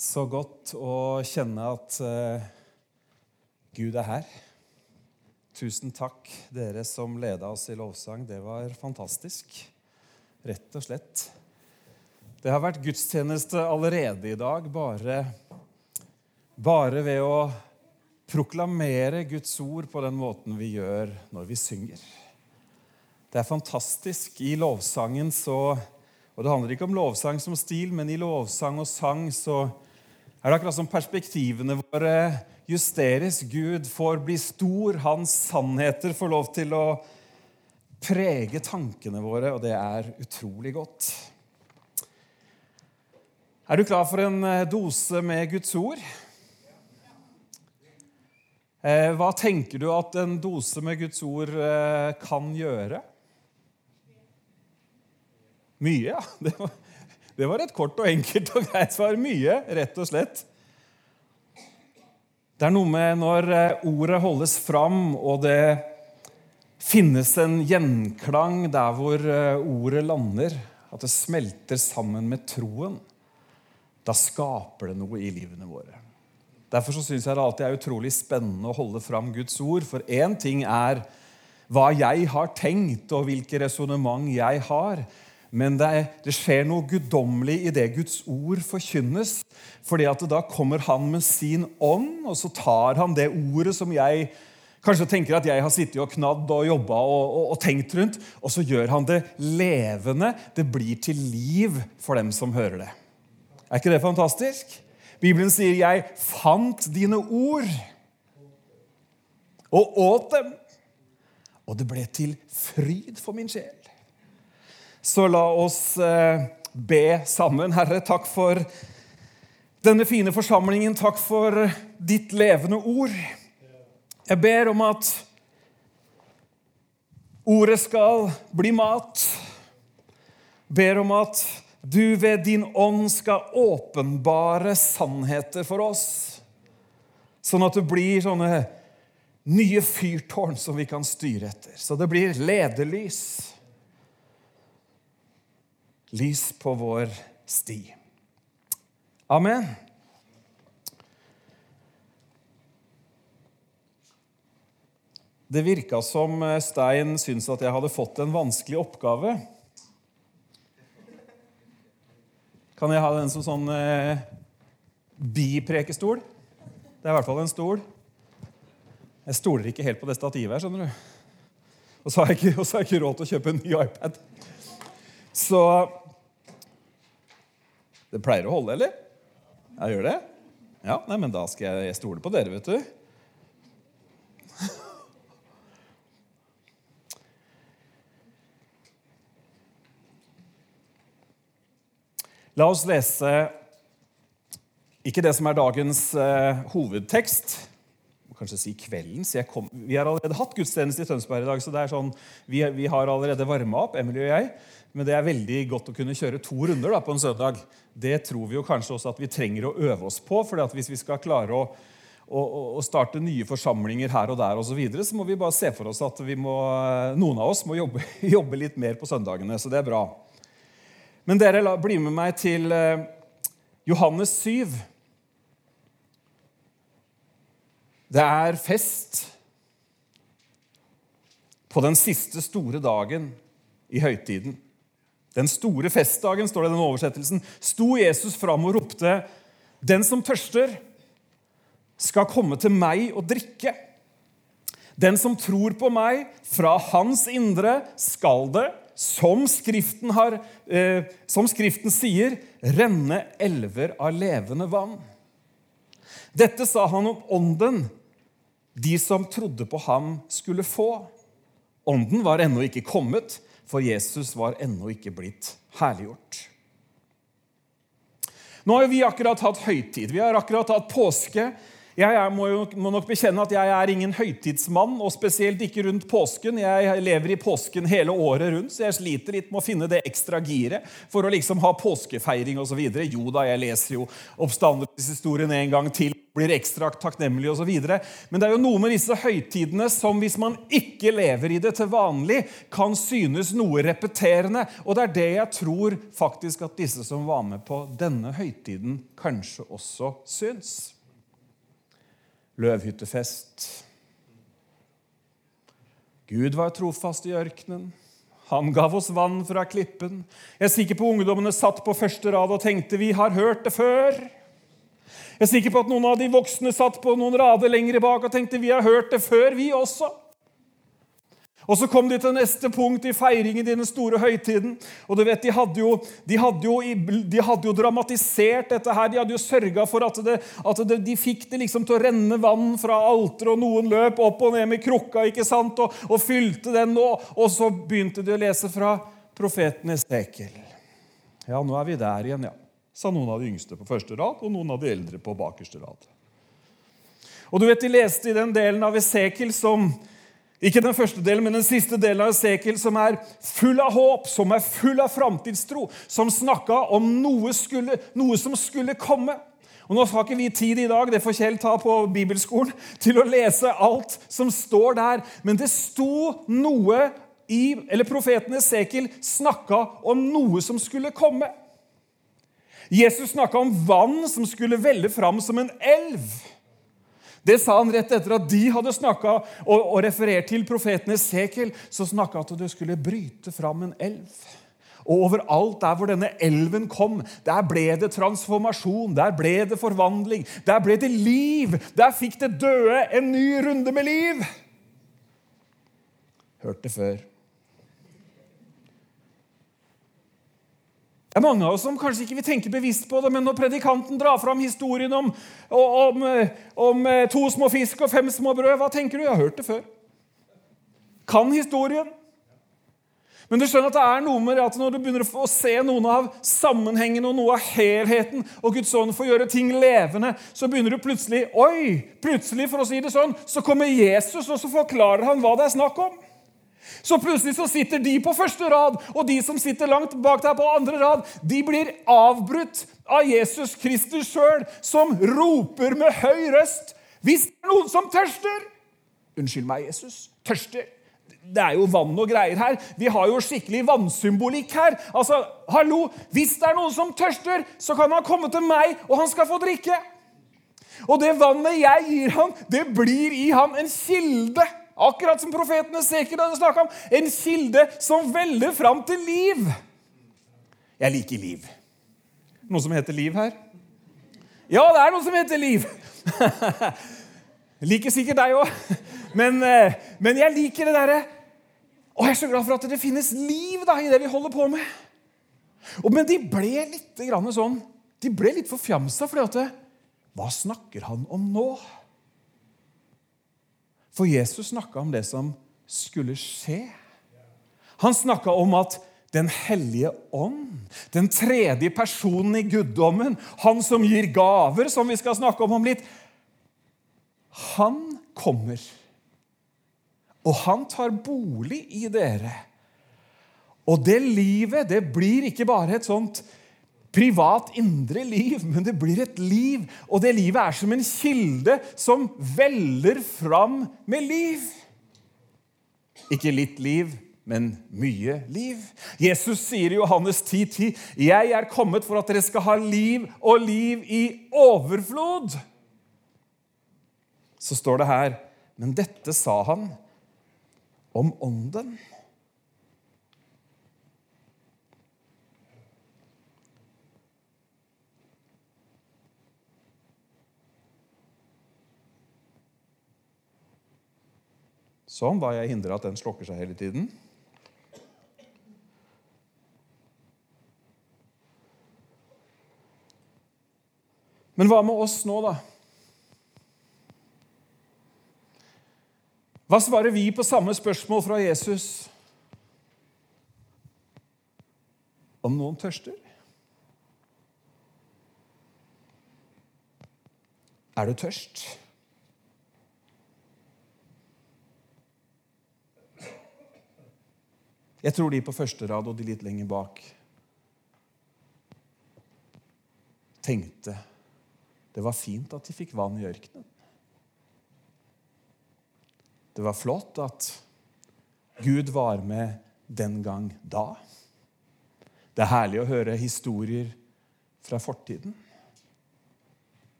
Så godt å kjenne at uh, Gud er her. Tusen takk, dere som leda oss i lovsang. Det var fantastisk. Rett og slett. Det har vært gudstjeneste allerede i dag, bare, bare ved å proklamere Guds ord på den måten vi gjør når vi synger. Det er fantastisk. I lovsangen så Og det handler ikke om lovsang som stil, men i lovsang og sang så er det akkurat som perspektivene våre justeres. Gud får bli stor, hans sannheter får lov til å prege tankene våre, og det er utrolig godt. Er du klar for en eh, dose med Guds ord? Eh, hva tenker du at en dose med Guds ord eh, kan gjøre? Mye, ja. Det var, det var et kort og enkelt og greit svar. Mye, rett og slett. Det er noe med når eh, ordet holdes fram, og det finnes en gjenklang der hvor eh, ordet lander, at det smelter sammen med troen. Da skaper det noe i livene våre. Derfor så syns jeg det alltid er utrolig spennende å holde fram Guds ord. For én ting er hva jeg har tenkt, og hvilke resonnement jeg har. Men det, er, det, skjer noe guddommelig i det Guds ord forkynnes. fordi at Da kommer han med sin ånd, og så tar han det ordet som jeg kanskje tenker at jeg har sittet og knadd og jobba og, og, og, tenkt rundt, og så gjør han det levende. Det blir til liv for dem som hører det. Er ikke det fantastisk? Bibelen sier 'Jeg fant dine ord og åt dem', og det ble til fryd for min sjel. Så la oss eh, be sammen. Herre, takk for denne fine forsamlingen. Takk for ditt levende ord. Jeg ber om at ordet skal bli mat. Ber om at du ved din ånd skal åpenbare sannheter for oss. Sånn at det blir sånne nye fyrtårn som vi kan styre etter. Så det blir lederlys lys på vår sti. Amen. Det virka som Stein syntes at jeg hadde fått en vanskelig oppgave. Kan jeg ha den som sånn eh, biprekestol? Det er i hvert fall en stol. Jeg stoler ikke helt på det stativet her, skjønner du. Og så har jeg ikke, har jeg ikke råd til å kjøpe en ny iPad. Så det pleier å holde, eller? Jeg gjør det? Ja, nei, men da skal jeg stole på dere, vet du. La oss lese ikke det som er dagens uh, hovedtekst, kanskje si kveldens. Kom, vi har allerede hatt gudstjeneste i Tønsberg i dag, så det er sånn, vi, vi har allerede varma opp, Emily og jeg. Men det er veldig godt å kunne kjøre to runder da, på en søndag. Det tror vi jo kanskje også at vi trenger å øve oss på. for hvis vi skal klare å, å, å starte nye forsamlinger her og der, og så, videre, så må vi bare se for oss at må, noen av oss må jobbe, jobbe, litt mer på søndagene. Så det er bra. Men dere, la, bli med meg til eh, Johannes 7. Det er fest på den siste store dagen i høytiden. Den store festdagen, står det i den oversettelsen, sto Jesus fram og ropte, 'Den som tørster, skal komme til meg og drikke.' 'Den som tror på meg, fra hans indre skal det, som Skriften, har, eh, som Skriften sier, renne elver av levende vann.' Dette sa han om ånden de som trodde på ham, skulle få. Ånden var ennå ikke kommet, for Jesus var ennå ikke blitt herliggjort. Nå har vi akkurat hatt høytid. Vi har akkurat hatt påske. Jeg må, jo, må nok bekjenne at jeg er ingen høytidsmann, og spesielt ikke rundt påsken. Jeg lever i påsken hele året rundt, så jeg sliter litt med å finne det ekstra giret for å liksom ha påskefeiring osv. Jo da, jeg leser jo oppstandelseshistorien en gang til, blir ekstra takknemlig osv. Men det er jo noe med disse høytidene som hvis man ikke lever i det til vanlig, kan synes noe repeterende. Og det er det jeg tror faktisk at disse som var med på denne høytiden, kanskje også syns løvhyttefest. Gud var trofast i ørkenen. Han gav oss vann fra klippen. Jeg er sikker på ungdommene satt på første rad og tenkte vi har hørt det før. Jeg er sikker på at noen av de voksne satt på noen rader lenger bak og tenkte vi har hørt det før, vi også. Og Så kom de til neste punkt i feiringen i den store høytiden. Og du vet, de hadde, jo, de, hadde jo, de hadde jo, dramatisert dette her. De hadde jo sørga for at, det, at det, de fikk det liksom til å renne vann fra alteret, og noen løp opp og ned med krukka ikke sant, og, og fylte den. Og, og, så begynte de å lese fra profeten Esekel. Ja, nå er vi der igjen, ja. Sa noen av de yngste på første rad, og noen av de eldre på bakerste rad. Og du vet, De leste i den delen av Esekel som ikke den første delen, men den siste delen av Esekiel, som er full av håp, som er full av framtidstro, som snakka om noe, skulle, noe, som skulle komme. Og Nå har ikke vi tid i dag det får Kjell ta på bibelskolen, til å lese alt som står der. Men det sto noe i Eller profeten Esekiel snakka om noe som skulle komme. Jesus snakka om vann som skulle velle fram som en elv. Det sa han rett etter at de hadde snakka og, og referert til profeten Esekiel. Så snakka at det skulle bryte fram en elv. Og overalt der hvor denne elven kom, der ble det transformasjon, der ble det forvandling, der ble det liv. Der fikk det døde en ny runde med liv. Hørt det før. Det er mange av oss som kanskje ikke vil tenke bevisst på det, men når predikanten drar fram historien om, om, om, eh, to små fisk og fem små brød, hva tenker du? Jeg har hørt det før. Kan historien. Men du skjønner at det er noe med at når du begynner å se noen av sammenhengen og noe av helheten, og Guds ånd får gjøre ting levende, så begynner du plutselig Oi! Plutselig, for å si det sånn, så kommer Jesus, og så forklarer han hva det er snakk om. Så plutselig så sitter de på første rad, og de som sitter langt bak der på andre rad, de blir avbrutt av Jesus Kristus sjøl, som roper med høy røst Hvis det er noen som tørster Unnskyld meg, Jesus. Tørster. Det er jo vann og greier her. Vi har jo skikkelig vannsymbolikk her. Altså, hallo, Hvis det er noen som tørster, så kan han komme til meg, og han skal få drikke. Og det vannet jeg gir ham, det blir i ham en kilde Akkurat som profetene Seker hadde snakka om. En kilde som veller fram til liv. Jeg liker liv. Noe som heter liv her? Ja, det er noe som heter liv. Liker sikkert deg òg. Men, eh, men, jeg liker det derre Og jeg er så glad for at det finnes liv da, i det vi holder på med. Og, men de ble litt sånn De ble litt forfjamsa, fordi at Hva snakker han om nå? For Jesus snakka om det som skulle skje. Han snakka om at Den hellige ånd, den tredje personen i guddommen, han som gir gaver, som vi skal snakke om om litt, han kommer. Og han tar bolig i dere. Og det livet, det blir ikke bare et sånt privat, indre liv, men det blir et liv. Og det livet er som en kilde som veller fram med liv. Ikke litt liv, men mye liv. Jesus sier i Johannes 10,10.: 10, 'Jeg er kommet for at dere skal ha liv og liv i overflod.' Så står det her, men dette sa han om Ånden. Sånn, da jeg hindrer at den slokker seg hele tiden. Men hva med oss nå, da? Hva svarer vi på samme spørsmål fra Jesus? Om noen tørster? Er du tørst? Jeg tror de på første rad og de litt lenger bak tenkte det var fint at de fikk vann i ørkenen. Det var flott at Gud var med den gang da. Det er herlig å høre historier fra fortiden.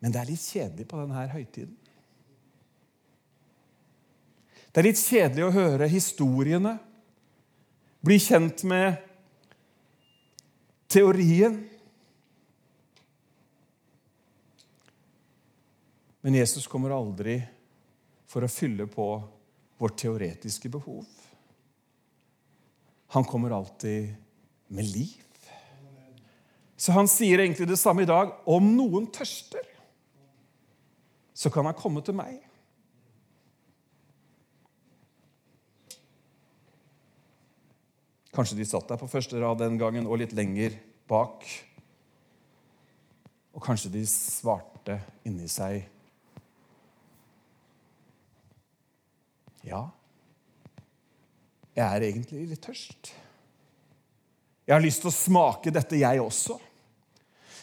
Men det er litt kjedelig på denne høytiden. Det er litt kjedelig å høre historiene, bli kjent med teorien. Men Jesus kommer aldri for å fylle på vårt teoretiske behov. Han kommer alltid med liv. Så han sier egentlig det samme i dag. Om noen tørster, så kan han komme til meg. Kanskje de satt der på første rad den gangen og litt lenger bak. Og kanskje de svarte inni seg Ja, jeg er egentlig litt tørst. Jeg har lyst til å smake dette, jeg også.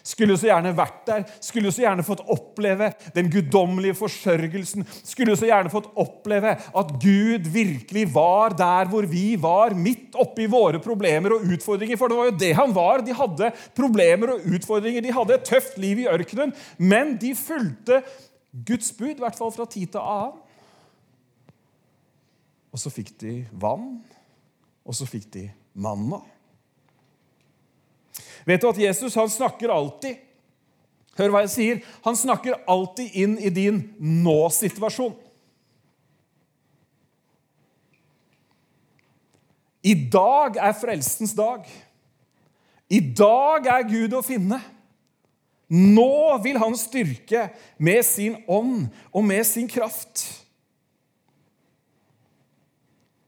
Skulle så gjerne vært der, skulle så gjerne fått oppleve den guddommelige forsørgelsen. Skulle så gjerne fått oppleve at Gud virkelig var der hvor vi var, midt oppi våre problemer og utfordringer. For det var jo det han var. De hadde problemer og utfordringer. De hadde et tøft liv i ørkenen, men de fulgte Guds bud, i hvert fall fra tid til annen. Og så fikk de vann, og så fikk de manna. Vet du at Jesus han snakker alltid Hør hva jeg sier. Han snakker alltid inn i din nå-situasjon. I dag er frelsens dag. I dag er Gud å finne. Nå vil han styrke med sin ånd og med sin kraft.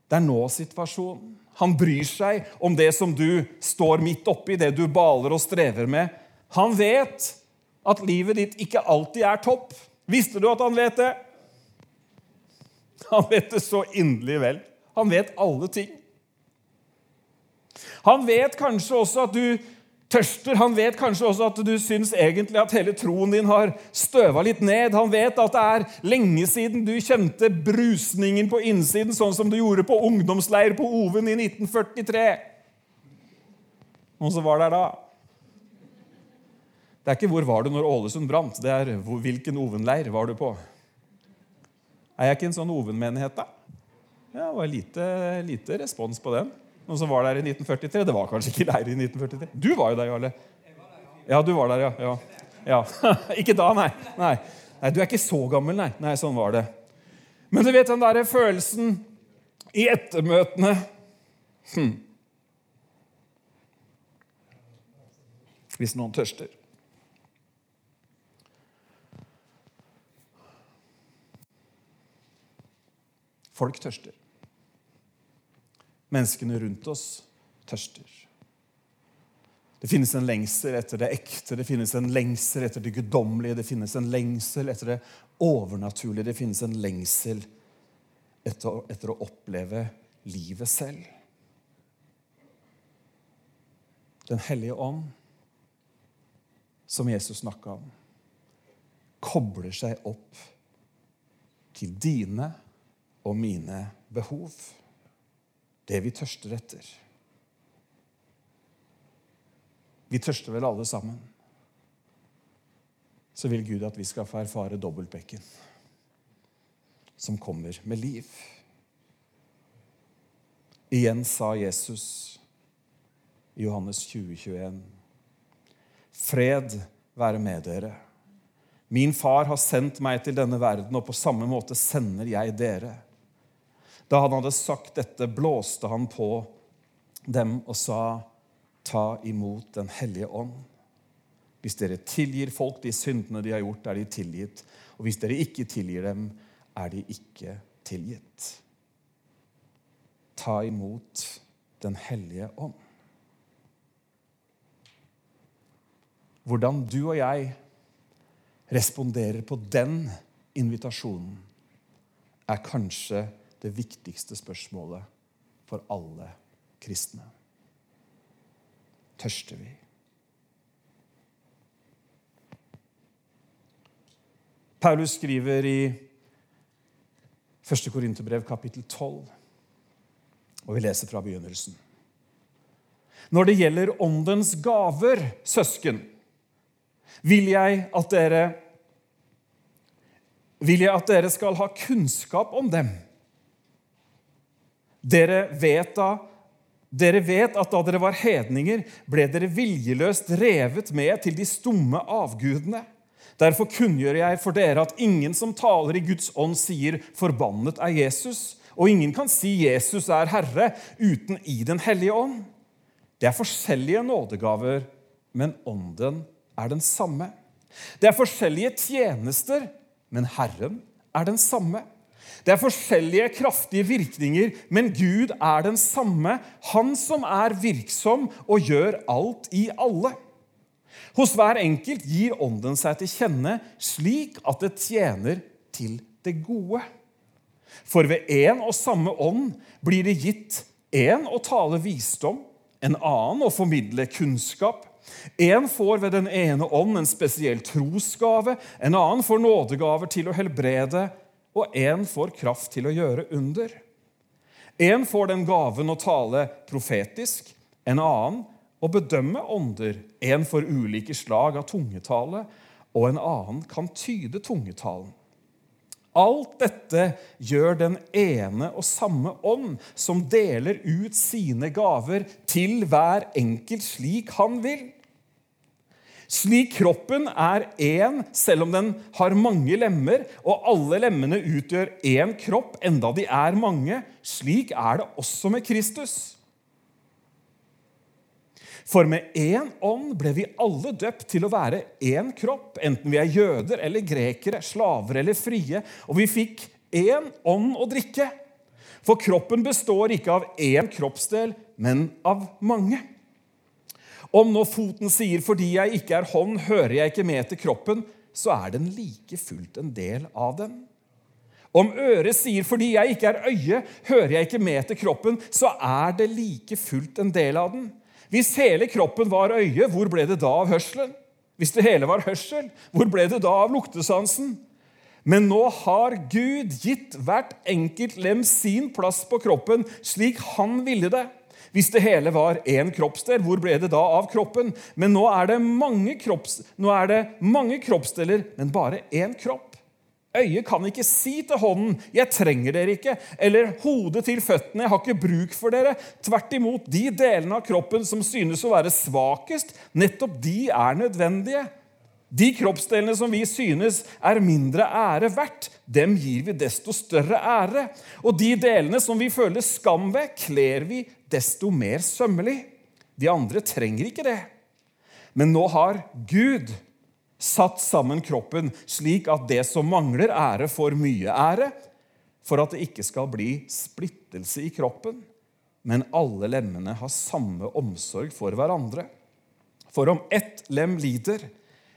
Det er nå-situasjonen. Han bryr seg om det som du står midt oppi, det du baler og strever med. Han vet at livet ditt ikke alltid er topp. Visste du at han vet det? Han vet det så inderlig vel. Han vet alle ting. Han vet kanskje også at du tørster. Han vet kanskje også at du syns egentlig at hele troen din har støva litt ned. Han vet at det er lenge siden du kjente brusningen på innsiden, sånn som du gjorde på ungdomsleir på Oven i 1943. Noen som var der da? Det er ikke 'hvor var du når Ålesund brant', det er 'hvilken Oven-leir var du på'? Er jeg ikke en sånn Oven-menighet, da? Ja, det var lite, lite respons på den. Noen som var der i 1943? Det var kanskje ikke leir i 1943. Du var jo der, Jarle. Ja, du var der, ja. ja. ja. ikke da, nei. nei. Nei, Du er ikke så gammel, nei. Nei, Sånn var det. Men du vet den derre følelsen i ettermøtene hm. Hvis noen tørster. Folk tørster. Menneskene rundt oss tørster. Det finnes en lengsel etter det ekte, det finnes en lengsel etter det guddommelige, det finnes en lengsel etter det overnaturlige, det finnes en lengsel etter, etter å oppleve livet selv. Den hellige ånd, som Jesus snakka om, kobler seg opp til dine og mine behov det vi tørster etter. Vi tørster vel alle sammen. Så vil Gud at vi skal få erfare dobbeltbekken som kommer med liv. Igjen sa Jesus i Johannes 20, 21. Fred være med dere. Min far har sendt meg til denne verden, og på samme måte sender jeg dere. Da han hadde sagt dette, blåste han på dem og sa, Ta imot Den hellige ånd. Hvis dere tilgir folk de syndene de har gjort, er de tilgitt. Og hvis dere ikke tilgir dem, er de ikke tilgitt. Ta imot Den hellige ånd. Hvordan du og jeg responderer på den invitasjonen, er kanskje det viktigste spørsmålet for alle kristne. Tørster vi? Paulus skriver i 1. Korinterbrev kapittel 12, og vi leser fra begynnelsen. Når det gjelder åndens gaver, søsken, vil jeg at dere vil jeg at dere skal ha kunnskap om dem. Dere vet, da, dere vet at da dere var hedninger, ble dere viljeløst revet med til de stumme avgudene. Derfor kunngjør jeg for dere at ingen som taler i Guds ånd, sier 'forbannet er Jesus', og ingen kan si 'Jesus er Herre' uten i Den hellige ånd. Det er forskjellige nådegaver, men ånden er den samme. Det er forskjellige tjenester, men Herren er den samme. Det er forskjellige kraftige virkninger, men Gud er den samme, Han som er virksom og gjør alt i alle. Hos hver enkelt gir Ånden seg til kjenne slik at det tjener til det gode. For ved én og samme ånd blir det gitt én å tale visdom, en annen å formidle kunnskap, en får ved den ene ånd en spesiell trosgave, en annen får nådegaver til å helbrede, og en får kraft til å gjøre under. En får den gaven å tale profetisk, en annen å bedømme ånder. En får ulike slag av tungetale, og en annen kan tyde tungetalen. Alt dette gjør den ene og samme ånd, som deler ut sine gaver til hver enkelt slik han vil. Slik kroppen er én, selv om den har mange lemmer, og alle lemmene utgjør én kropp, enda de er mange, slik er det også med Kristus. For med én ånd ble vi alle døpt til å være én kropp, enten vi er jøder eller grekere, slaver eller frie, og vi fikk én ånd å drikke. For kroppen består ikke av én kroppsdel, men av mange. Om nå foten sier 'fordi jeg ikke er hånd, hører jeg ikke med til kroppen', så er den like fullt en del av den. Om øret sier 'fordi jeg ikke er øye, hører jeg ikke med til kroppen', så er det like fullt en del av den. Hvis hele kroppen var øye, hvor ble det da av hørselen? Hvis det hele var hørsel, hvor ble det da av luktesansen? Men nå har Gud gitt hvert enkelt lem sin plass på kroppen slik han ville det. Hvis det hele var én kroppsdel, hvor ble det da av kroppen? Men nå er det mange, kropps, er det mange kroppsdeler, men bare én kropp. Øyet kan ikke si til hånden 'Jeg trenger dere ikke', eller hodet til føttene 'Jeg har ikke bruk for dere'. Tvert imot, de delene av kroppen som synes å være svakest, nettopp de er nødvendige. De kroppsdelene som vi synes er mindre ære verdt, dem gir vi desto større ære. Og de delene som vi føler skam ved, kler vi desto mer sømmelig. De andre trenger ikke det. Men nå har Gud satt sammen kroppen slik at det som mangler ære, får mye ære, for at det ikke skal bli splittelse i kroppen, men alle lemmene har samme omsorg for hverandre. For om ett lem lider,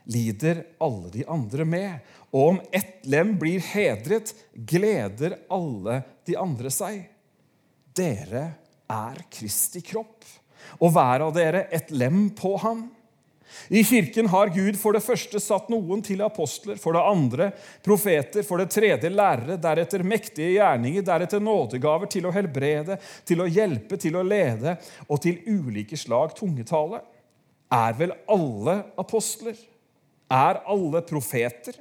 lider alle de andre med. Og om ett lem blir hedret, gleder alle de andre seg. Dere er Kristi kropp, og hver av dere et lem på ham. I Kirken har Gud for det første satt noen til apostler, for det andre profeter, for det tredje lærere, deretter mektige gjerninger, deretter nådegaver til å helbrede, til å hjelpe, til å lede og til ulike slag tungetale. Er vel alle apostler? Er alle profeter?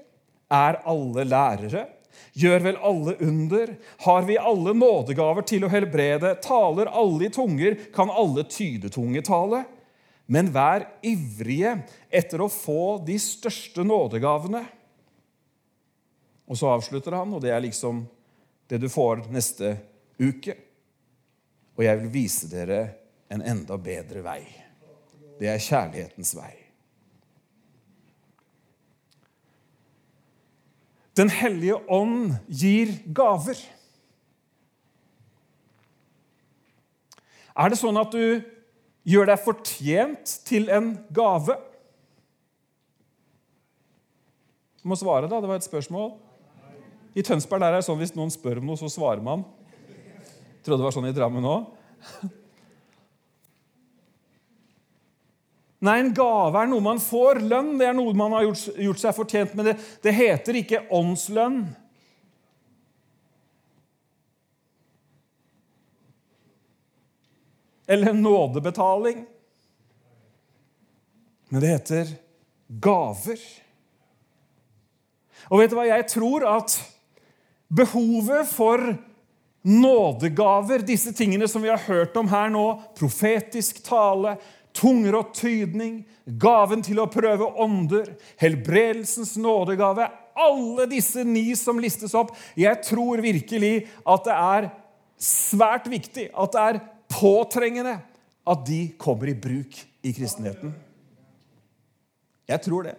Er alle lærere? Gjør vel alle under? Har vi alle nådegaver til å helbrede? Taler alle i tunger? Kan alle tydetunge tale, Men vær ivrige etter å få de største nådegavene. Og så avslutter han, og det er liksom det du får neste uke. Og jeg vil vise dere en enda bedre vei. Det er kjærlighetens vei. Den hellige ånd gir gaver. Er det sånn at du gjør deg fortjent til en gave? Du må svare, da. Det var et spørsmål. I Tønsberg der er det sånn hvis noen spør om noe, så svarer man. Jeg Trodde det var sånn i Drammen òg. Nei, en gave er noe man får. Lønn det er noe man har gjort, gjort seg fortjent med. Det, det heter ikke åndslønn. Eller nådebetaling. Men det heter gaver. Og vet du hva jeg tror? At behovet for nådegaver, disse tingene som vi har hørt om her nå, profetisk tale, tunger og tydning, gaven til å prøve ånder, helbredelsens nådegave Alle disse ni som listes opp. Jeg tror virkelig at det er svært viktig, at det er påtrengende, at de kommer i bruk i kristenheten. Jeg tror det.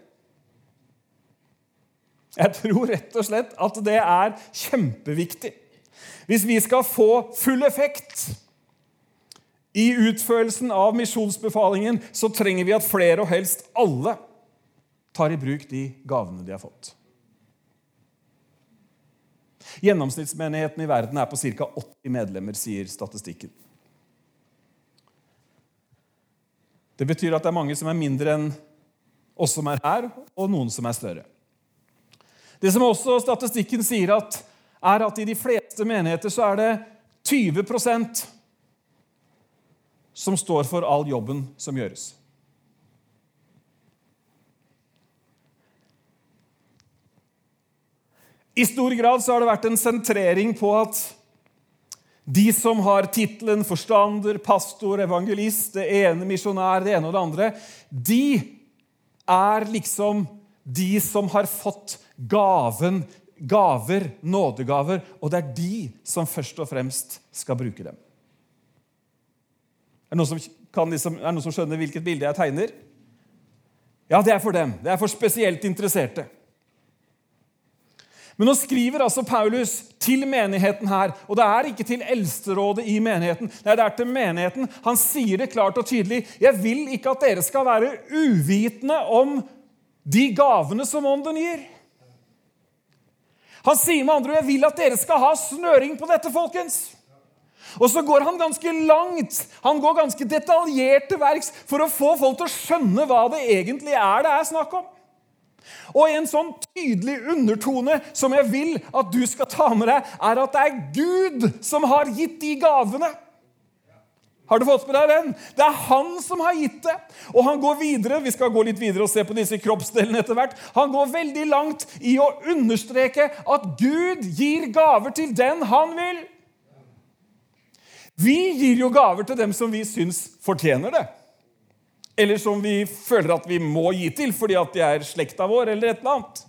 Jeg tror rett og slett at det er kjempeviktig. Hvis vi skal få full effekt i utførelsen av misjonsbefalingen, så trenger vi at flere, og helst alle, tar i bruk de gavene de har fått. Gjennomsnittsmenigheten i verden er på ca. 80 medlemmer, sier statistikken. Det betyr at det er mange som er mindre enn oss som er her, og noen som er større. Det som også statistikken sier, at, er at i de fleste menigheter så er det 20 som står for all jobben som gjøres. I stor grad så har det vært en sentrering på at de som har tittelen forstander, pastor, evangelist, det ene misjonær, det ene og det andre, de er liksom de som har fått gaven, gaver, nådegaver, og det er de som først og fremst skal bruke dem. Er det noen som, liksom, er det noen som skjønner hvilket bilde jeg tegner? Ja, det er for dem. Det er for spesielt interesserte. Men nå skriver altså Paulus til menigheten her, og det er ikke til eldsterådet i menigheten. Nei, det er til menigheten. Han sier det klart og tydelig. Jeg vil ikke at dere skal være uvitende om de gavene som ånden gir. Han sier med andre ord jeg vil at dere skal ha snøring på dette, folkens. Og så går han ganske langt. Han går ganske detaljert til verks for å få folk til å skjønne hva det egentlig er det er snakk om. Og en sånn tydelig undertone som jeg vil at du skal ta med deg, er at det er Gud som har gitt de gavene. Har du fått med deg den? Det er han som har gitt det. Og han går videre vi skal gå litt videre og se på disse kroppsdelene etter hvert, han går veldig langt i å understreke at Gud gir gaver til den han vil. Vi gir jo gaver til dem som vi syns fortjener det. Eller som vi føler at vi må gi til fordi at de er slekta vår, eller et eller annet.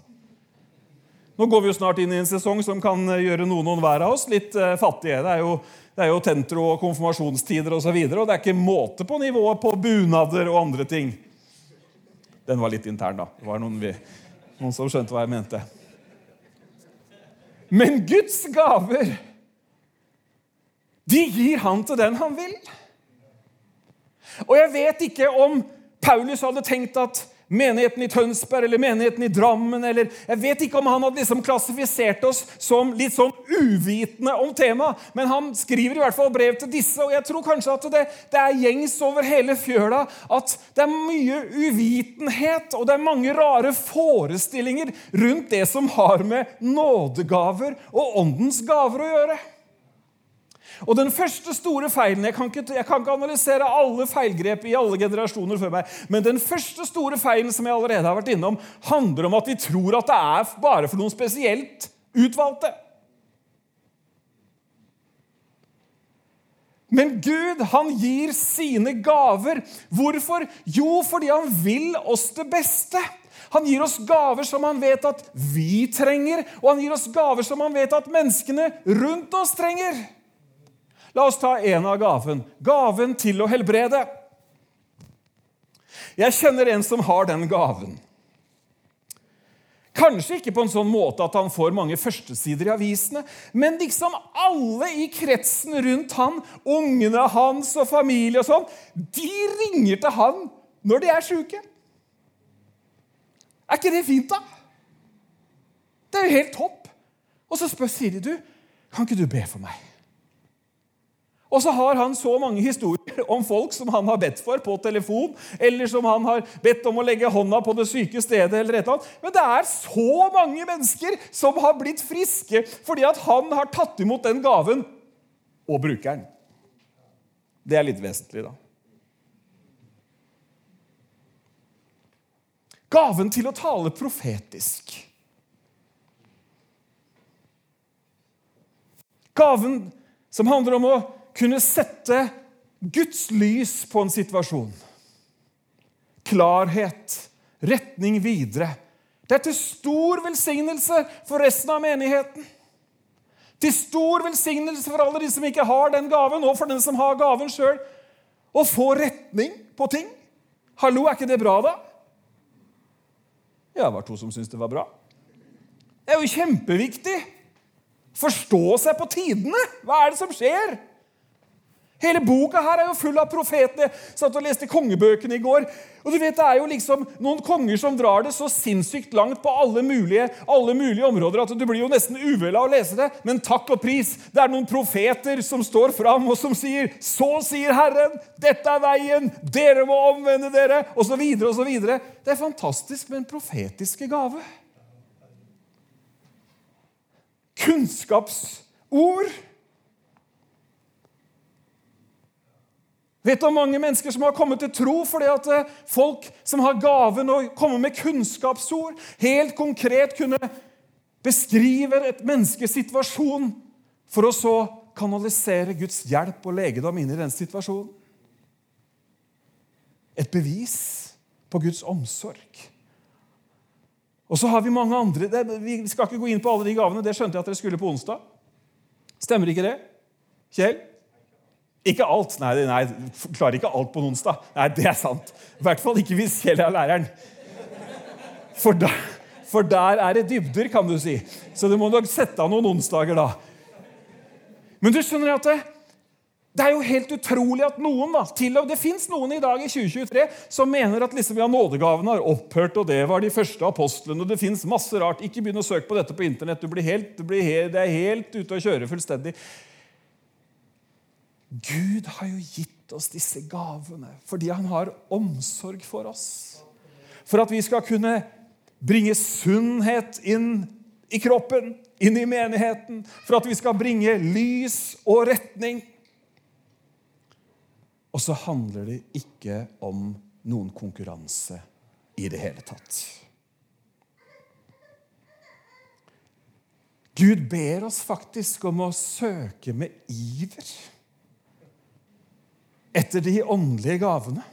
Nå går vi jo snart inn i en sesong som kan gjøre noen og enhver av oss litt uh, fattige. Det er jo, det er jo tentro og konfirmasjonstider osv., og, så videre, og det er ikke måte på nivået på bunader og andre ting. Den var litt intern, da. Det var noen, vi, noen som skjønte hva jeg mente. Men Guds gaver de gir han til den han vil. Og jeg vet ikke om Paulus hadde tenkt at menigheten i Tønsberg eller menigheten i Drammen eller Jeg vet ikke om han hadde liksom klassifisert oss som litt sånn uvitende om temaet, men han skriver i hvert fall brev til disse, og jeg tror kanskje at det, det er gjengs over hele fjøla at det er mye uvitenhet, og det er mange rare forestillinger rundt det som har med nådegaver og åndens gaver å gjøre. Og den første store feilen Jeg kan ikke, jeg kan ikke analysere alle feilgrep i alle generasjoner før meg, men den første store feilen som jeg allerede har vært innom, handler om at vi tror at det er bare for noen spesielt utvalgte. Men Gud, han gir sine gaver. Hvorfor? Jo, fordi han vil oss det beste. Han gir oss gaver som han vet at vi trenger, og han gir oss gaver som han vet at menneskene rundt oss trenger. La oss ta en av gaven. Gaven til å helbrede. Jeg kjenner en som har den gaven. Kanskje ikke på en sånn måte at han får mange førstesider i avisene, men liksom alle i kretsen rundt han, ungene hans og familie og sånn, de ringer til han når de er sjuke. Er ikke det fint, da? Det er jo helt topp. Og så spør, sier de, du, kan ikke du be for meg? Og så har han så mange historier om folk som han har bedt for på telefon, eller som han har bedt om å legge hånda på det syke stedet. eller et eller annet. Men det er så mange mennesker som har blitt friske fordi at han har tatt imot den gaven og bruker den. Det er litt vesentlig, da. Gaven til å tale profetisk. Gaven som handler om å kunne sette Guds lys på en situasjon. Klarhet, retning videre. Det er til stor velsignelse for resten av menigheten. Til stor velsignelse for alle de som ikke har den gaven, og for den som har gaven sjøl. Å få retning på ting. Hallo, er ikke det bra, da? Ja, det var to som syntes det var bra. Det er jo kjempeviktig. Forstå seg på tidene. Hva er det som skjer? Hele boka her er jo full av profetene. Satt og leste kongebøkene i går. Og du vet, Det er jo liksom noen konger som drar det så sinnssykt langt på alle mulige, alle mulige områder at du blir jo nesten uvel av å lese det. Men takk og pris, det er noen profeter som står fram og som sier Så sier Herren, dette er veien, dere må omvende dere, osv. osv. Det er fantastisk med en profetiske gave. Kunnskapsord. Vet du om mange mennesker som har kommet til tro fordi at eh, folk som har gaven å komme med kunnskapsord, helt konkret kunne beskrive et menneskes situasjon for å så kanalisere Guds hjelp og legedom inn i den situasjonen? Et bevis på Guds omsorg. Og så har vi mange andre Vi skal ikke gå inn på alle de gavene. Det skjønte jeg at dere skulle på onsdag. Stemmer ikke det? Kjell? Ikke alt. Nei, nei, klarer ikke alt på en onsdag. Nei, Det er sant. I hvert fall ikke hvis Kjell er læreren. For, der, for der er det dybder, kan du si. Så du må nok sette av noen onsdager da. Men du skjønner at det, det er jo helt utrolig at noen da, til og Det fins noen i dag i 2023 som mener at liksom, ja, nådegavene har opphørt, og det var de første apostlene. og Det fins masse rart. Ikke begynn å søke på dette på Internett. Du blir helt, du blir helt, det er helt ute å kjøre fullstendig. Gud har jo gitt oss disse gavene fordi han har omsorg for oss. For at vi skal kunne bringe sunnhet inn i kroppen, inn i menigheten. For at vi skal bringe lys og retning. Og så handler det ikke om noen konkurranse i det hele tatt. Gud ber oss faktisk om å søke med iver etter de åndelige gavene.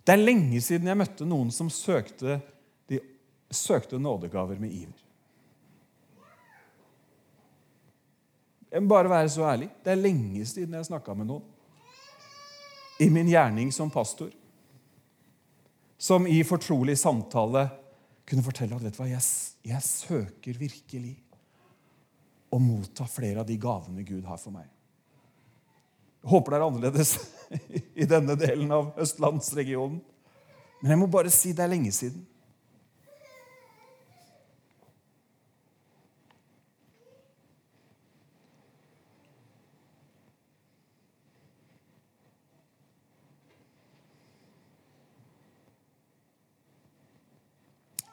Det er lenge siden jeg møtte noen som søkte, de, søkte nådegaver med iver. Jeg må bare være så ærlig. Det er lenge siden jeg snakka med noen i min gjerning som pastor, som i fortrolig samtale kunne fortelle at vet du hva, jeg, jeg søker virkelig å motta flere av de gavene Gud har for meg. Jeg håper det er annerledes i denne delen av østlandsregionen. Men jeg må bare si det er lenge siden.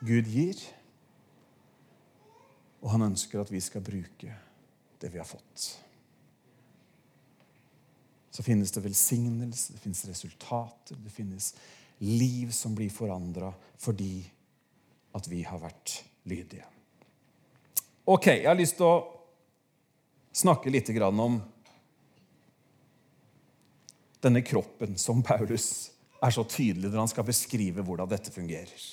Gud gir, og han ønsker at vi skal bruke det vi har fått så finnes det velsignelse, det finnes resultater, det finnes liv som blir forandra fordi at vi har vært lydige. Ok, jeg har lyst til å snakke litt om denne kroppen som Paulus er så tydelig når han skal beskrive hvordan dette fungerer.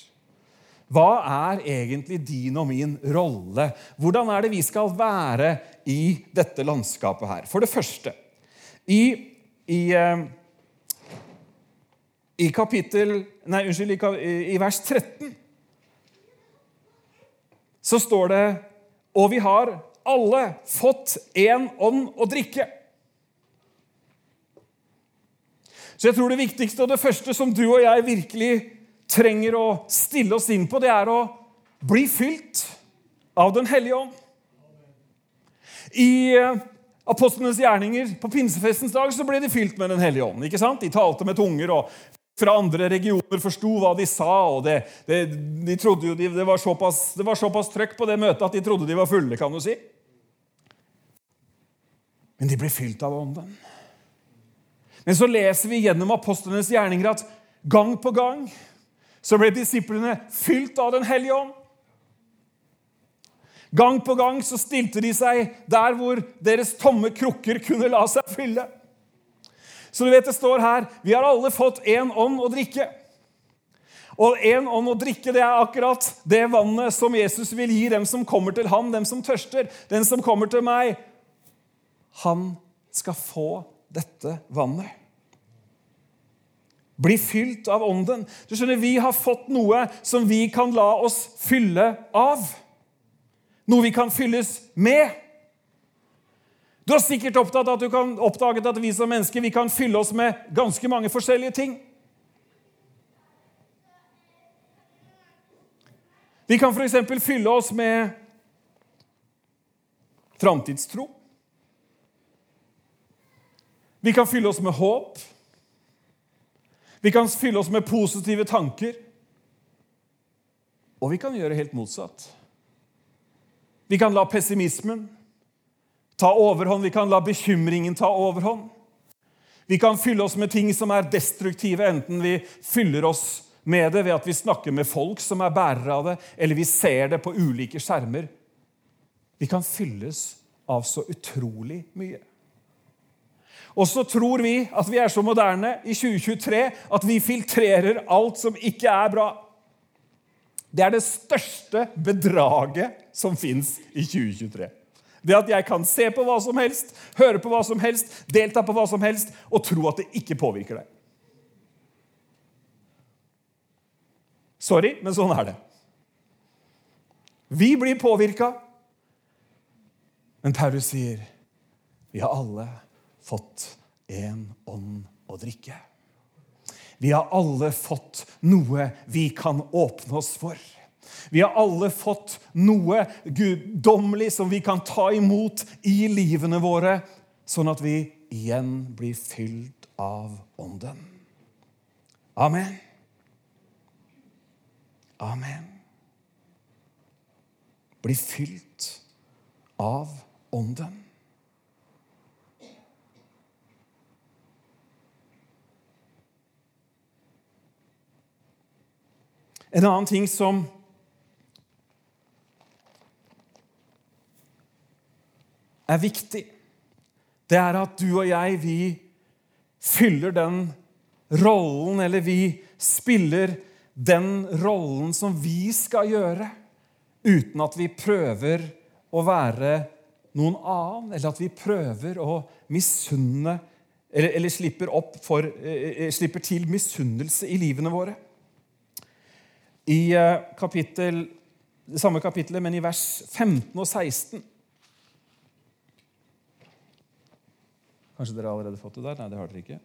Hva er egentlig din og min rolle? Hvordan er det vi skal være i dette landskapet her? For det første, i i, eh, i kapittel Nei, unnskyld, i, i vers 13 så står det Og vi har alle fått én ånd å drikke. Så jeg tror det viktigste og det første som du og jeg virkelig trenger å stille oss inn på, det er å bli fylt av Den hellige ånd. I eh, apostlenes gjerninger på pinsefestens dag så ble de fylt med Den hellige ånd. ikke sant? De talte med tunger, og fra andre regioner forsto hva de sa. og det, det, de jo, de, det, var såpass, det var såpass trøkk på det møtet at de trodde de var fulle. kan du si. Men de ble fylt av Ånden. Men så leser vi gjennom apostlenes gjerninger at gang på gang så ble disiplene fylt av Den hellige ånd. Gang på gang så stilte de seg der hvor deres tomme krukker kunne la seg fylle. Så du vet det står her vi har alle fått én ånd å drikke. Og én ånd å drikke, det er akkurat det vannet som Jesus vil gi dem som kommer til ham, dem som tørster. Den som kommer til meg, han skal få dette vannet. Bli fylt av Ånden. Du skjønner, Vi har fått noe som vi kan la oss fylle av. Noe vi kan fylles med. Du har sikkert opptatt at kan oppdaget at vi som mennesker vi kan fylle oss med ganske mange forskjellige ting. Vi kan f.eks. fylle oss med framtidstro. Vi kan fylle oss med håp. Vi kan fylle oss med positive tanker. Og vi kan gjøre helt motsatt. Vi kan la pessimismen ta overhånd, vi kan la bekymringen ta overhånd. Vi kan fylle oss med ting som er destruktive, enten vi fyller oss med det ved at vi snakker med folk som er bærere av det, eller vi ser det på ulike skjermer. Vi kan fylles av så utrolig mye. Og så tror vi at vi er så moderne i 2023 at vi filtrerer alt som ikke er bra. Det er det største bedraget som fins i 2023. Det at jeg kan se på hva som helst, høre på hva som helst, delta på hva som helst og tro at det ikke påvirker deg. Sorry, men sånn er det. Vi blir påvirka, men Paulus sier vi har alle fått en ånd å drikke. Vi har alle fått noe vi kan åpne oss for. Vi har alle fått noe guddommelig som vi kan ta imot i livene våre, sånn at vi igjen blir fylt av Ånden. Amen. Amen. Bli fylt av Ånden. En annen ting som er viktig, det er at du og jeg, vi fyller den rollen, eller vi spiller den rollen som vi skal gjøre, uten at vi prøver å være noen annen, eller at vi prøver å misunne eller, eller slipper, for, eh, slipper til misunnelse i livene våre. I eh, kapittel, samme kapittelet, men i vers 15 og 16 Kanskje dere har allerede fått det der? Nei, det har dere ikke.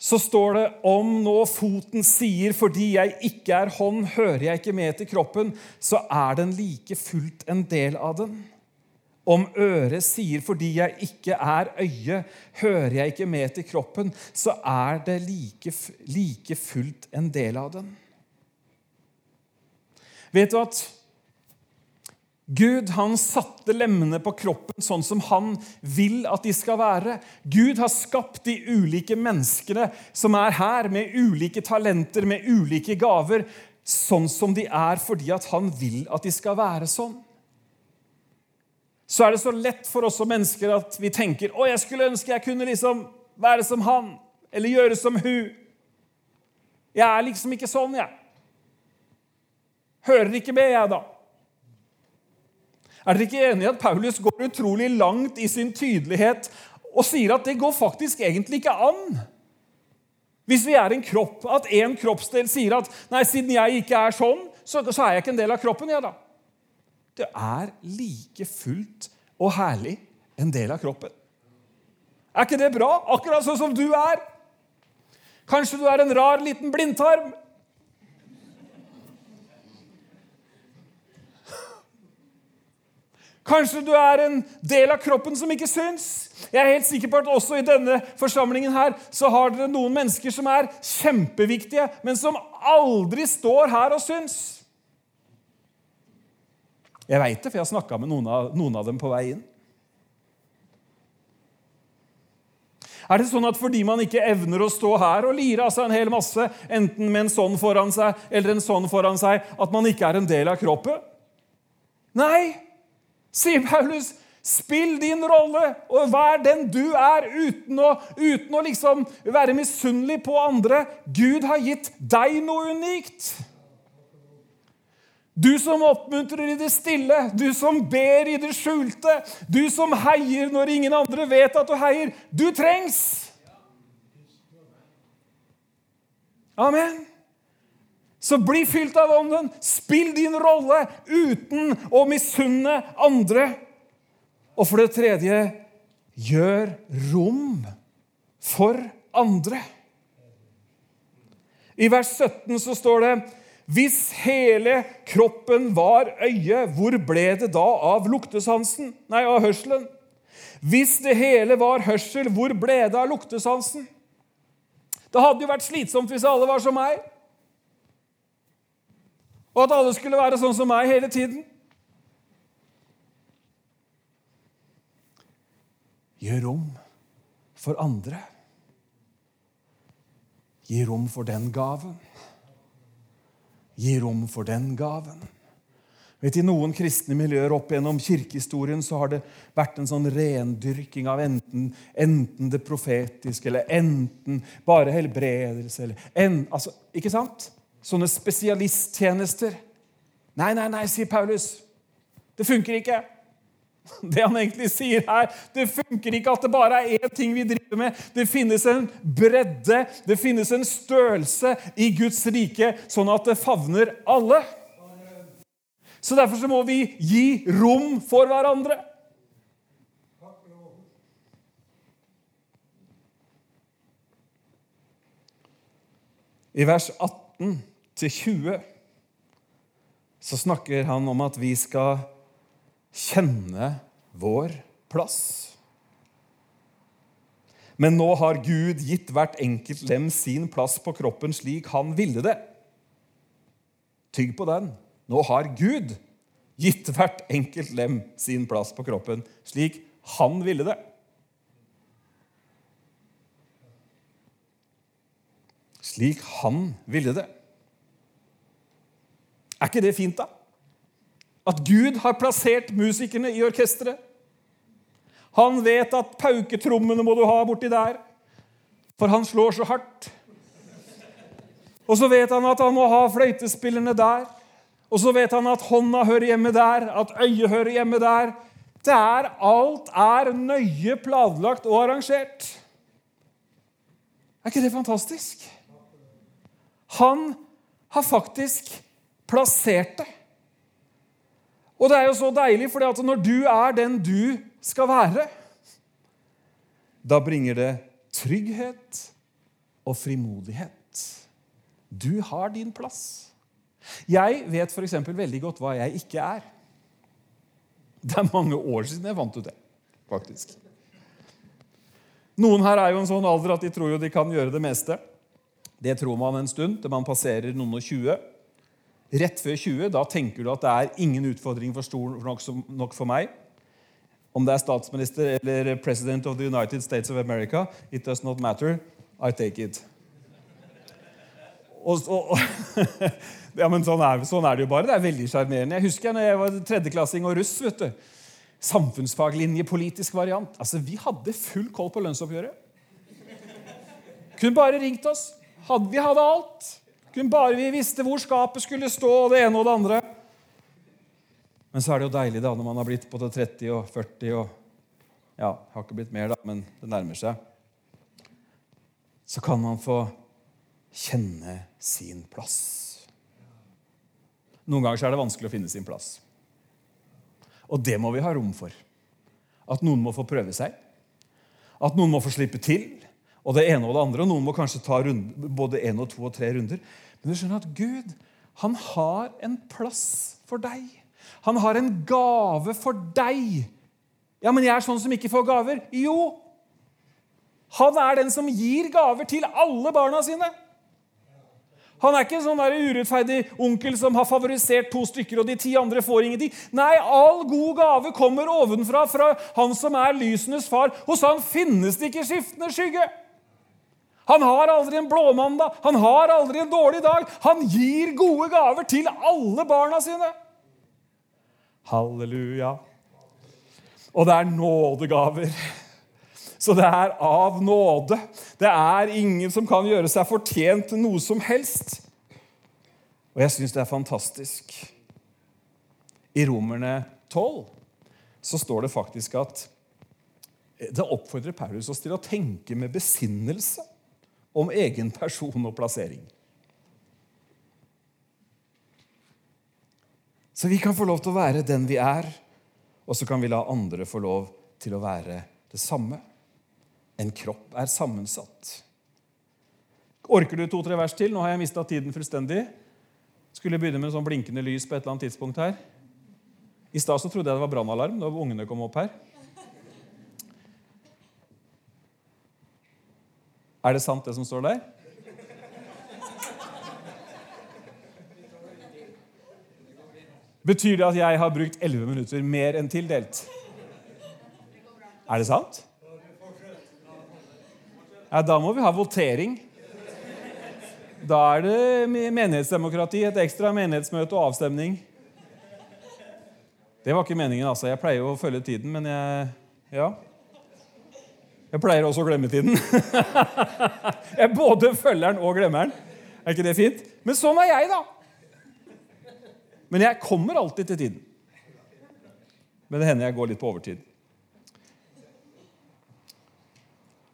Så står det om nå foten sier 'fordi jeg ikke er hånd, hører jeg ikke med til kroppen', så er den like fullt en del av den. Om øret sier 'fordi jeg ikke er øye, hører jeg ikke med til kroppen', så er det like, like fullt en del av den. Vet du at Gud han satte lemmene på kroppen sånn som han vil at de skal være. Gud har skapt de ulike menneskene som er her, med ulike talenter, med ulike gaver, sånn som de er fordi at han vil at de skal være sånn så er det så lett for oss som mennesker at vi tenker å, jeg skulle ønske jeg kunne liksom være som han eller gjøre som hun. Jeg er liksom ikke sånn, jeg. Hører ikke med, jeg, da. Er dere ikke enige i at Paulus går utrolig langt i sin tydelighet og sier at det går faktisk egentlig ikke an? Hvis vi er en kropp, at en kroppsdel sier at nei, siden jeg ikke er sånn, så, så er jeg ikke en del av kroppen. jeg da. Det er like fullt og herlig en del av kroppen. Er ikke det bra? Akkurat sånn som du er. Kanskje du er en rar liten blindtarm. Kanskje du er en del av kroppen som ikke syns. Jeg er helt sikker på at også i denne forsamlingen her så har dere noen mennesker som er kjempeviktige, men som aldri står her og syns. Jeg veit det, for jeg har snakka med noen av, noen av dem på vei inn. Er det sånn at fordi man ikke evner å stå her og lire av seg en hel masse, enten med en sånn foran seg eller en sånn foran seg, at man ikke er en del av kroppen? Nei, sier Paulus. Spill din rolle, og vær den du er, uten å, uten å liksom være misunnelig på andre. Gud har gitt deg noe unikt. Du som oppmuntrer i det stille, du som ber i det skjulte, du som heier når ingen andre vet at du heier. Du trengs! Amen. Så bli fylt av Ånden. Spill din rolle uten å misunne andre. Og for det tredje gjør rom for andre. I vers 17 så står det hvis hele kroppen var øye, hvor ble det da av luktesansen? Nei, av hørselen. Hvis det hele var hørsel, hvor ble det av luktesansen? Det hadde jo vært slitsomt hvis alle var som meg. Og at alle skulle være sånn som meg hele tiden. Gjør rom for andre. Gi rom for den gaven. Gi rom for den gaven. Vet, I noen kristne miljøer opp gjennom kirkehistorien så har det vært en sånn rendyrking av enten, enten det profetiske eller enten bare helbredelse. eller en, altså, Ikke sant? Sånne spesialisttjenester. Nei, nei, nei, sier Paulus. Det funker ikke. Det han egentlig sier her, det funker ikke at det bare er én ting vi driver med. Det finnes en bredde, det finnes en størrelse i Guds rike, sånn at det favner alle. Så derfor så må vi gi rom for hverandre. I vers 18-20 så snakker han om at vi skal kjenne vår plass. Men nå har Gud gitt hvert enkelt lem sin plass på kroppen slik han ville det. Tygg på den. Nå har Gud gitt hvert enkelt lem sin plass på kroppen slik han ville det. Slik han ville det. Er ikke det fint, da? At Gud har plassert musikerne i orkesteret. Han vet at pauketrommene må du ha borti der, for han slår så hardt. Og så vet han at han må ha fløytespillerne der. Og så vet han at hånda hører hjemme der, at øyet hører hjemme der. Det er, alt er nøye planlagt og arrangert. Er ikke det fantastisk? Han har faktisk plassert det. Og det er jo så deilig, for når du er den du skal være, da bringer det trygghet og frimodighet. Du har din plass. Jeg vet f.eks. veldig godt hva jeg ikke er. Det er mange år siden jeg fant ut det, faktisk. Noen her er jo en sånn alder at de tror jo de kan gjøre det meste. Det tror man en stund til man passerer noen og 20. Rett før 20 da tenker du at det er ingen utfordring for stor nok, nok for meg. Om det er statsminister eller president of the United States of America, it does not matter. I take it. Og, og, ja, men sånn er, sånn er, det jo bare. Det er veldig sjarmerende. Jeg husker når jeg var tredjeklassing og russ. vet du. Samfunnsfaglinje, politisk variant. Altså, Vi hadde full koll på lønnsoppgjøret. Kunne bare ringt oss. Hadde, vi hadde alt. Kunne bare Vi visste hvor skapet skulle stå, og det ene og det andre. Men så er det jo deilig da, når man har blitt både 30 og 40 og Ja, har ikke blitt mer, da, men det nærmer seg. Så kan man få kjenne sin plass. Noen ganger er det vanskelig å finne sin plass. Og det må vi ha rom for. At noen må få prøve seg. At noen må få slippe til. Og det ene og det andre. Og noen må kanskje ta runde, både én og to og tre runder. Men du skjønner at Gud han har en plass for deg. Han har en gave for deg. Ja, men jeg er sånn som ikke får gaver. Jo, han er den som gir gaver til alle barna sine. Han er ikke en sånn urettferdig onkel som har favorisert to stykker, og de ti andre får ingenting. Nei, all god gave kommer ovenfra, fra han som er lysenes far. Hos han finnes det ikke skiftende skygge. Han har aldri en blåmandag, han har aldri en dårlig dag. Han gir gode gaver til alle barna sine. Halleluja. Og det er nådegaver. Så det er av nåde. Det er ingen som kan gjøre seg fortjent til noe som helst. Og jeg syns det er fantastisk. I Romerne 12 så står det faktisk at det oppfordrer Paulus oss til å tenke med besinnelse om egen person og plassering. Så vi kan få lov til å være den vi er, og så kan vi la andre få lov til å være det samme. En kropp er sammensatt. Orker du to-tre vers til? Nå har jeg mista tiden fullstendig. Skulle begynne med sånn blinkende lys på et eller annet tidspunkt her. I stad trodde jeg det var brannalarm da ungene kom opp her. Er det sant, det som står der? Betyr det at jeg har brukt 11 minutter mer enn tildelt? Er det sant? Ja, da må vi ha votering. Da er det menighetsdemokrati, et ekstra menighetsmøte og avstemning. Det var ikke meningen, altså. Jeg pleier jo å følge tiden, men jeg Ja. Jeg pleier også å glemme tiden. jeg både følger den og glemmer den. Er ikke det fint? Men sånn er jeg, da. Men jeg kommer alltid til tiden. Men det hender jeg går litt på overtid.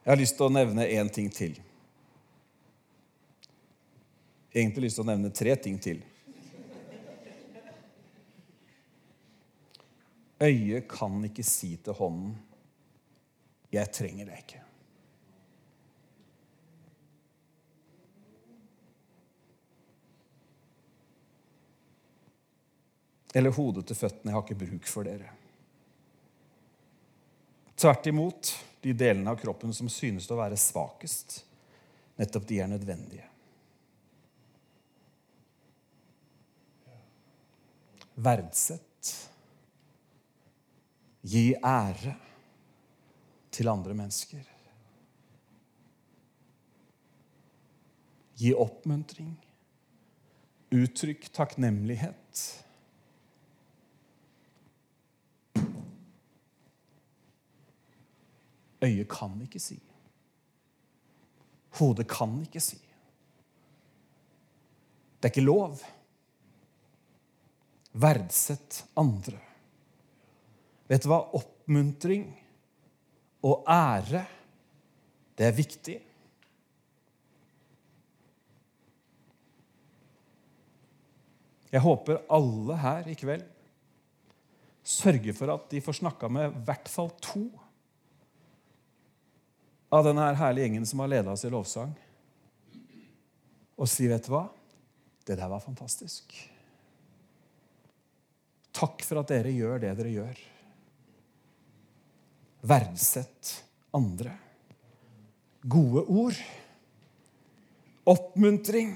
Jeg har lyst til å nevne én ting til. Egentlig lyst til å nevne tre ting til. Øyet kan ikke si til hånden 'Jeg trenger deg ikke'. Eller hodet til føttene 'Jeg har ikke bruk for dere'. Tvert imot, de delene av kroppen som synes å være svakest, nettopp de er nødvendige. Verdsett. Gi ære til andre mennesker. Gi oppmuntring. Uttrykk takknemlighet. Øyet kan ikke si. Hodet kan ikke si. Det er ikke lov. Verdsett andre. Vet du hva? Oppmuntring og ære, det er viktig. Jeg håper alle her i kveld sørger for at de får snakka med i hvert fall to av denne herlige gjengen som har leda oss i lovsang, og si, 'Vet du hva? Det der var fantastisk.' Takk for at dere gjør det dere gjør. Verdsett andre. Gode ord. Oppmuntring.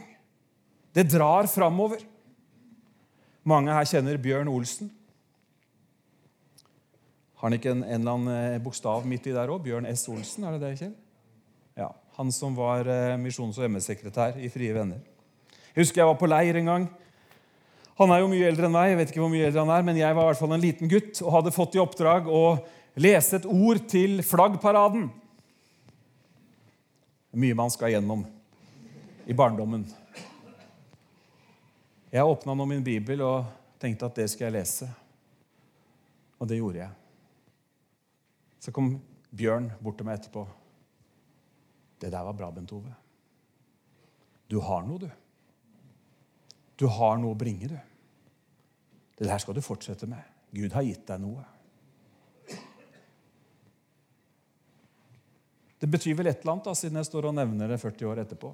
Det drar framover. Mange her kjenner Bjørn Olsen. Har han ikke en, en eller annen eh, bokstav midt i der òg? Bjørn S. Olsen, er det det, Kjell? Ja, Han som var eh, misjons- og MS-sekretær i Frie Venner. Jeg husker jeg var på leir en gang. Han er jo mye eldre enn meg, jeg vet ikke hvor mye eldre han er, men jeg var i hvert fall en liten gutt og hadde fått i oppdrag å lese et ord til flaggparaden. Mye man skal gjennom i barndommen. Jeg åpna nå min bibel og tenkte at det skal jeg lese. Og det gjorde jeg. Så kom Bjørn bort til meg etterpå. 'Det der var bra, Bent Ove. Du har noe, du. Du har noe å bringe, du. Det der skal du fortsette med. Gud har gitt deg noe.' Det betyr vel et eller annet, da, siden jeg står og nevner det 40 år etterpå.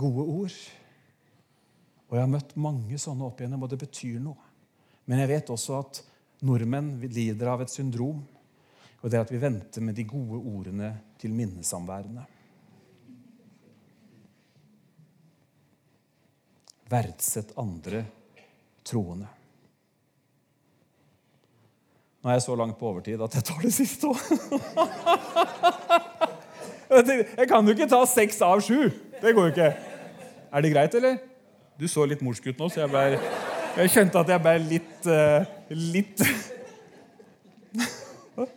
Gode ord. Og jeg har møtt mange sånne opp igjennom, og det betyr noe. Men jeg vet også at nordmenn lider av et syndrom, og det er at vi venter med de gode ordene til minnesamværene. Verdsett andre troende. Nå er jeg så langt på overtid at jeg tar det siste òg. Jeg kan jo ikke ta seks av sju. Det går jo ikke. Er det greit, eller? Du så litt morsk ut nå, så jeg, ble, jeg kjente at jeg ble litt uh, Litt Det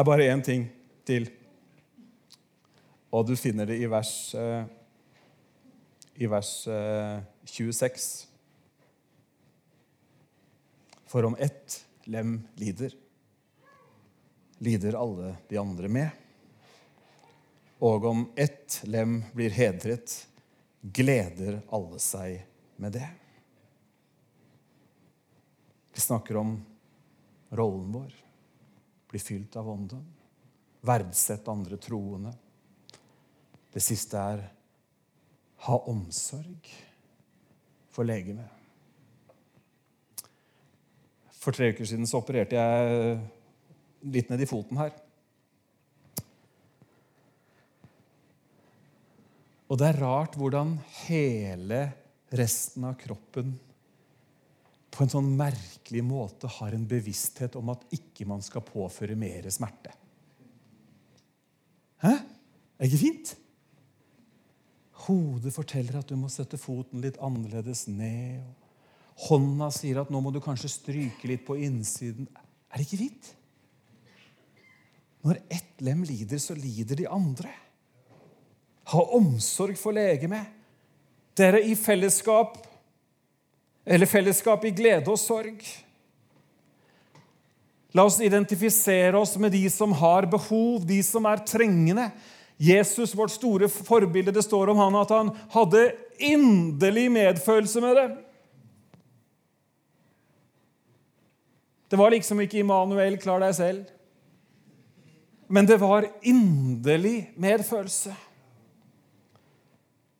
er bare én ting til. Og du finner det i vers, uh, i vers uh, 26. For om ett lem lider, lider alle de andre med. Og om ett lem blir hedret, gleder alle seg med det. Vi snakker om rollen vår. Bli fylt av Ånden. Verdsett andre troende. Det siste er ha omsorg for legemet. For tre uker siden så opererte jeg litt ned i foten her. Og det er rart hvordan hele resten av kroppen på en sånn merkelig måte har en bevissthet om at ikke man skal påføre mer smerte. Hæ? Er det ikke fint? Hodet forteller at du må sette foten litt annerledes ned. Hånda sier at nå må du kanskje stryke litt på innsiden. Er det ikke fint? Når ett lem lider, så lider de andre. Ha omsorg for legemet. Dere i fellesskap, eller fellesskap i glede og sorg. La oss identifisere oss med de som har behov, de som er trengende. Jesus, vårt store forbilde, det står om han at han hadde inderlig medfølelse med det. Det var liksom ikke Immanuel, klar deg selv. Men det var inderlig medfølelse.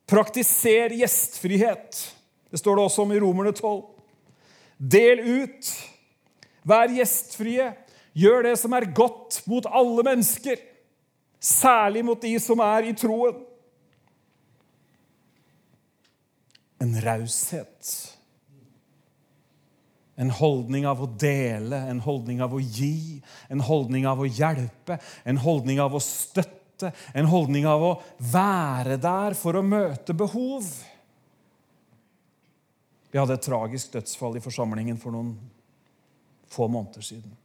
Praktiser gjestfrihet. Det står det også om i Romerne 12. Del ut. Vær gjestfrie. Gjør det som er godt mot alle mennesker, særlig mot de som er i troen. En raushet. En holdning av å dele, en holdning av å gi, en holdning av å hjelpe, en holdning av å støtte en holdning av å være der for å møte behov. Vi hadde et tragisk dødsfall i forsamlingen for noen få måneder siden.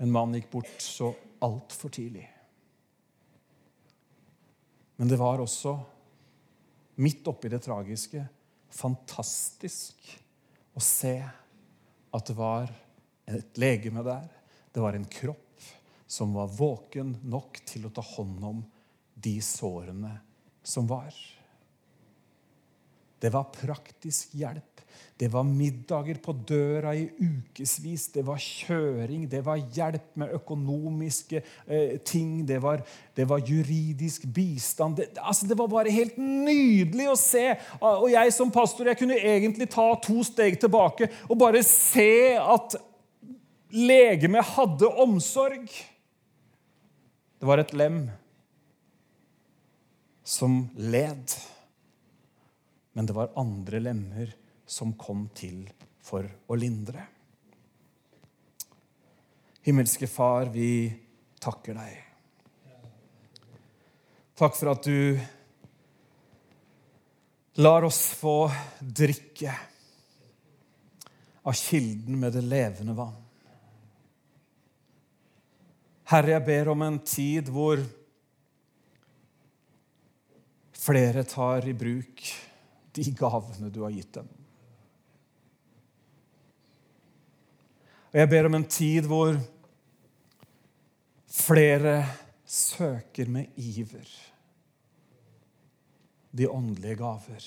En mann gikk bort så altfor tidlig. Men det var også, midt oppi det tragiske, fantastisk å se at det var et legeme der. Det var en kropp som var våken nok til å ta hånd om de sårene som var. Det var praktisk hjelp. Det var middager på døra i ukevis. Det var kjøring, det var hjelp med økonomiske eh, ting. Det var, det var, juridisk bistand. Det, altså, det, var bare helt nydelig å se. Og jeg som pastor jeg kunne egentlig ta to steg tilbake og bare se at legemet hadde omsorg. Det var et lem som led. Men det var andre lemmer som kom til for å lindre. Himmelske Far, vi takker deg. Takk for at du lar oss få drikke av kilden med det levende vann. Herre, jeg ber om en tid hvor flere tar i bruk de gavene du har gitt dem. Og jeg ber om en tid hvor flere søker med iver de åndelige gaver.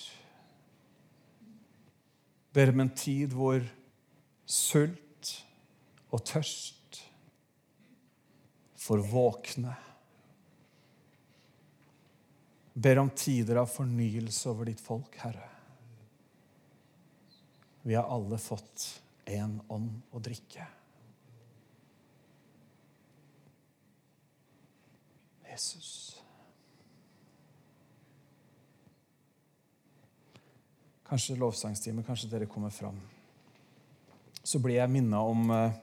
Jeg ber om en tid hvor sult og tørst får våkne. Ber om tider av fornyelse over ditt folk, Herre. Vi har alle fått én ånd å drikke. Jesus. Kanskje lovsangstime, kanskje dere kommer fram. Så blir jeg minna om eh,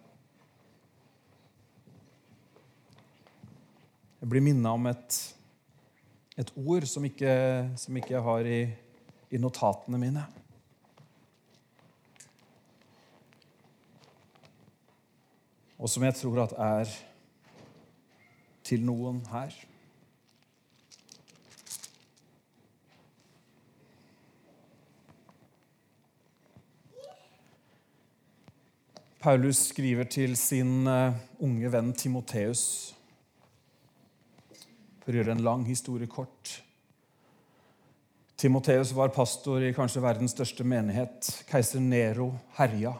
Jeg blir minna om et, et ord som ikke, som ikke jeg har i, i notatene mine. Og som jeg tror at er til noen her. Paulus skriver til sin eh, unge venn Timoteus for å gjøre en lang historie kort. Timoteus var pastor i kanskje verdens største menighet. Keiser Nero herja.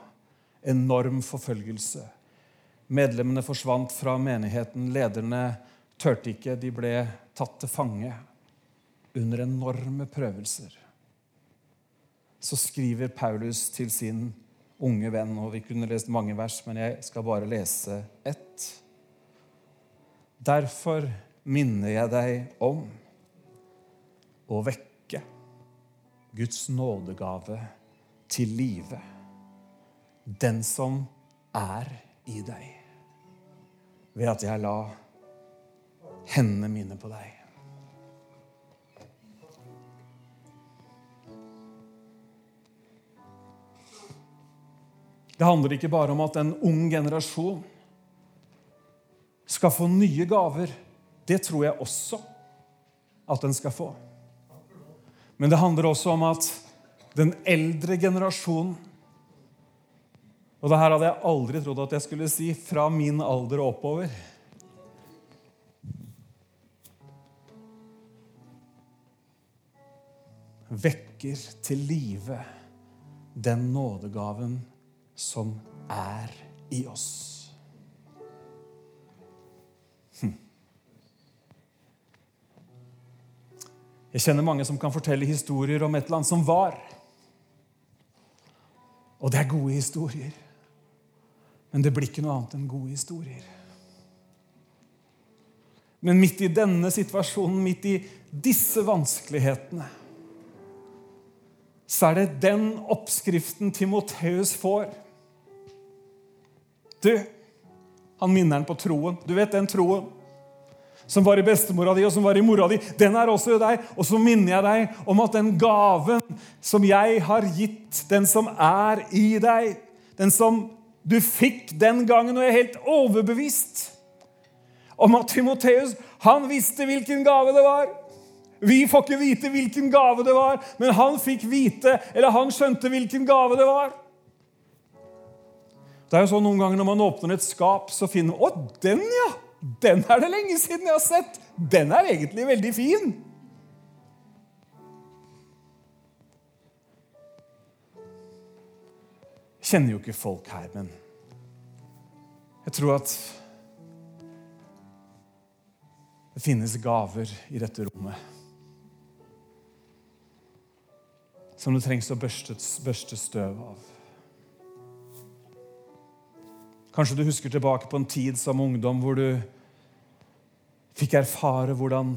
Enorm forfølgelse. Medlemmene forsvant fra menigheten. Lederne tørte ikke. De ble tatt til fange under enorme prøvelser. Så skriver Paulus til sin unge venn, og vi kunne lest mange vers, men jeg skal bare lese ett. Derfor minner jeg deg om å vekke Guds nådegave til live. Den som er i deg. Ved at jeg la hendene mine på deg. Det handler ikke bare om at en ung generasjon skal få nye gaver det tror jeg også at den skal få. Men det handler også om at den eldre generasjonen Og det her hadde jeg aldri trodd at jeg skulle si fra min alder og oppover. Vekker til live den nådegaven som er i oss. Jeg kjenner mange som kan fortelle historier om et eller annet som var. Og det er gode historier. Men det blir ikke noe annet enn gode historier. Men midt i denne situasjonen, midt i disse vanskelighetene, så er det den oppskriften Timoteus får. Du, han minner han på troen. Du vet den troen som var i bestemora di, og som var i mora di, den er også i deg. Og så minner jeg deg om at den gaven som jeg har gitt, den som er i deg, den som du fikk den gangen, og jeg er helt overbevist om at Timoteus han visste hvilken gave det var. Vi får ikke vite hvilken gave det var, men han fikk vite, eller han skjønte hvilken gave det var. Det er jo sånn Noen ganger når man åpner et skap, så finner man Å, den, ja! Den er det lenge siden jeg har sett. Den er egentlig veldig fin. Jeg kjenner jo ikke folk her, men jeg tror at det finnes gaver i dette rommet som det trengs å børste, støv av. Kanskje du husker tilbake på en tid som ungdom hvor du fikk erfare hvordan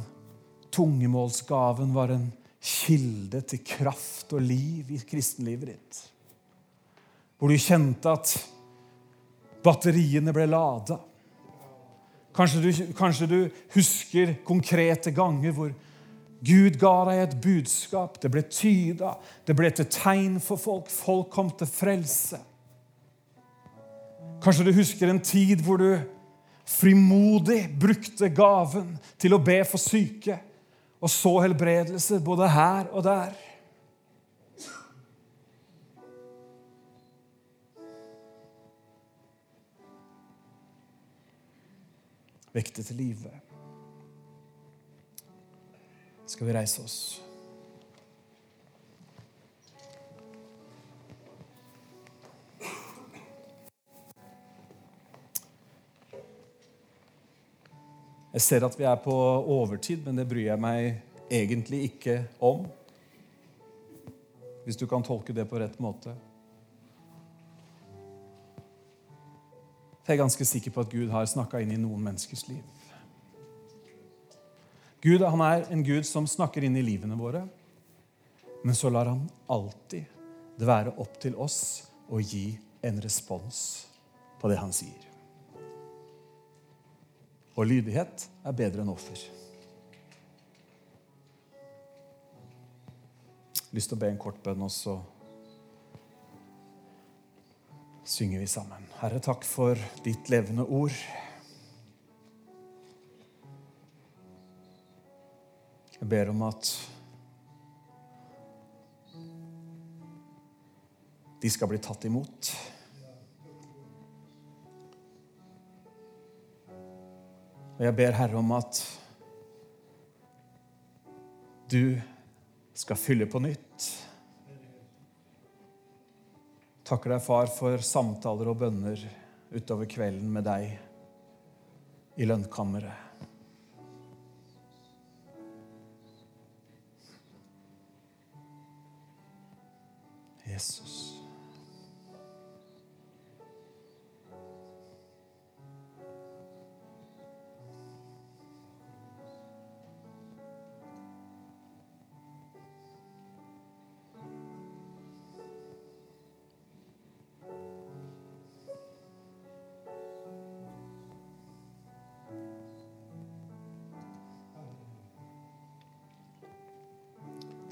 tungemålsgaven var en kilde til kraft og liv i kristenlivet ditt. Hvor du kjente at batteriene ble lada. Kanskje du, kanskje du husker konkrete ganger hvor Gud ga deg et budskap. Det ble tyda. Det ble til tegn for folk. Folk kom til frelse. Kanskje du husker en tid hvor du frimodig brukte gaven til å be for syke, og så helbredelse både her og der. Vekte til live. Skal vi reise oss? Jeg ser at vi er på overtid, men det bryr jeg meg egentlig ikke om. Hvis du kan tolke det på rett måte. Jeg er ganske sikker på at Gud har snakka inn i noen menneskers liv. Gud han er en Gud som snakker inn i livene våre, men så lar han alltid det være opp til oss å gi en respons på det han sier. Og lydighet er bedre enn offer. Jeg har lyst til å be en kort bønn, og så synger vi sammen. Herre, takk for ditt levende ord. Jeg ber om at de skal bli tatt imot. Og jeg ber Herre om at du skal fylle på nytt. Takker deg, far, for samtaler og bønner utover kvelden med deg i lønnkammeret. Jesus.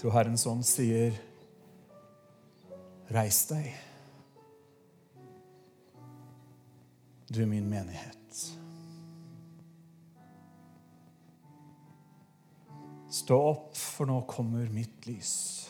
Tror Herrens ånd sier, 'Reis deg, du er min menighet'. Stå opp, for nå kommer mitt lys.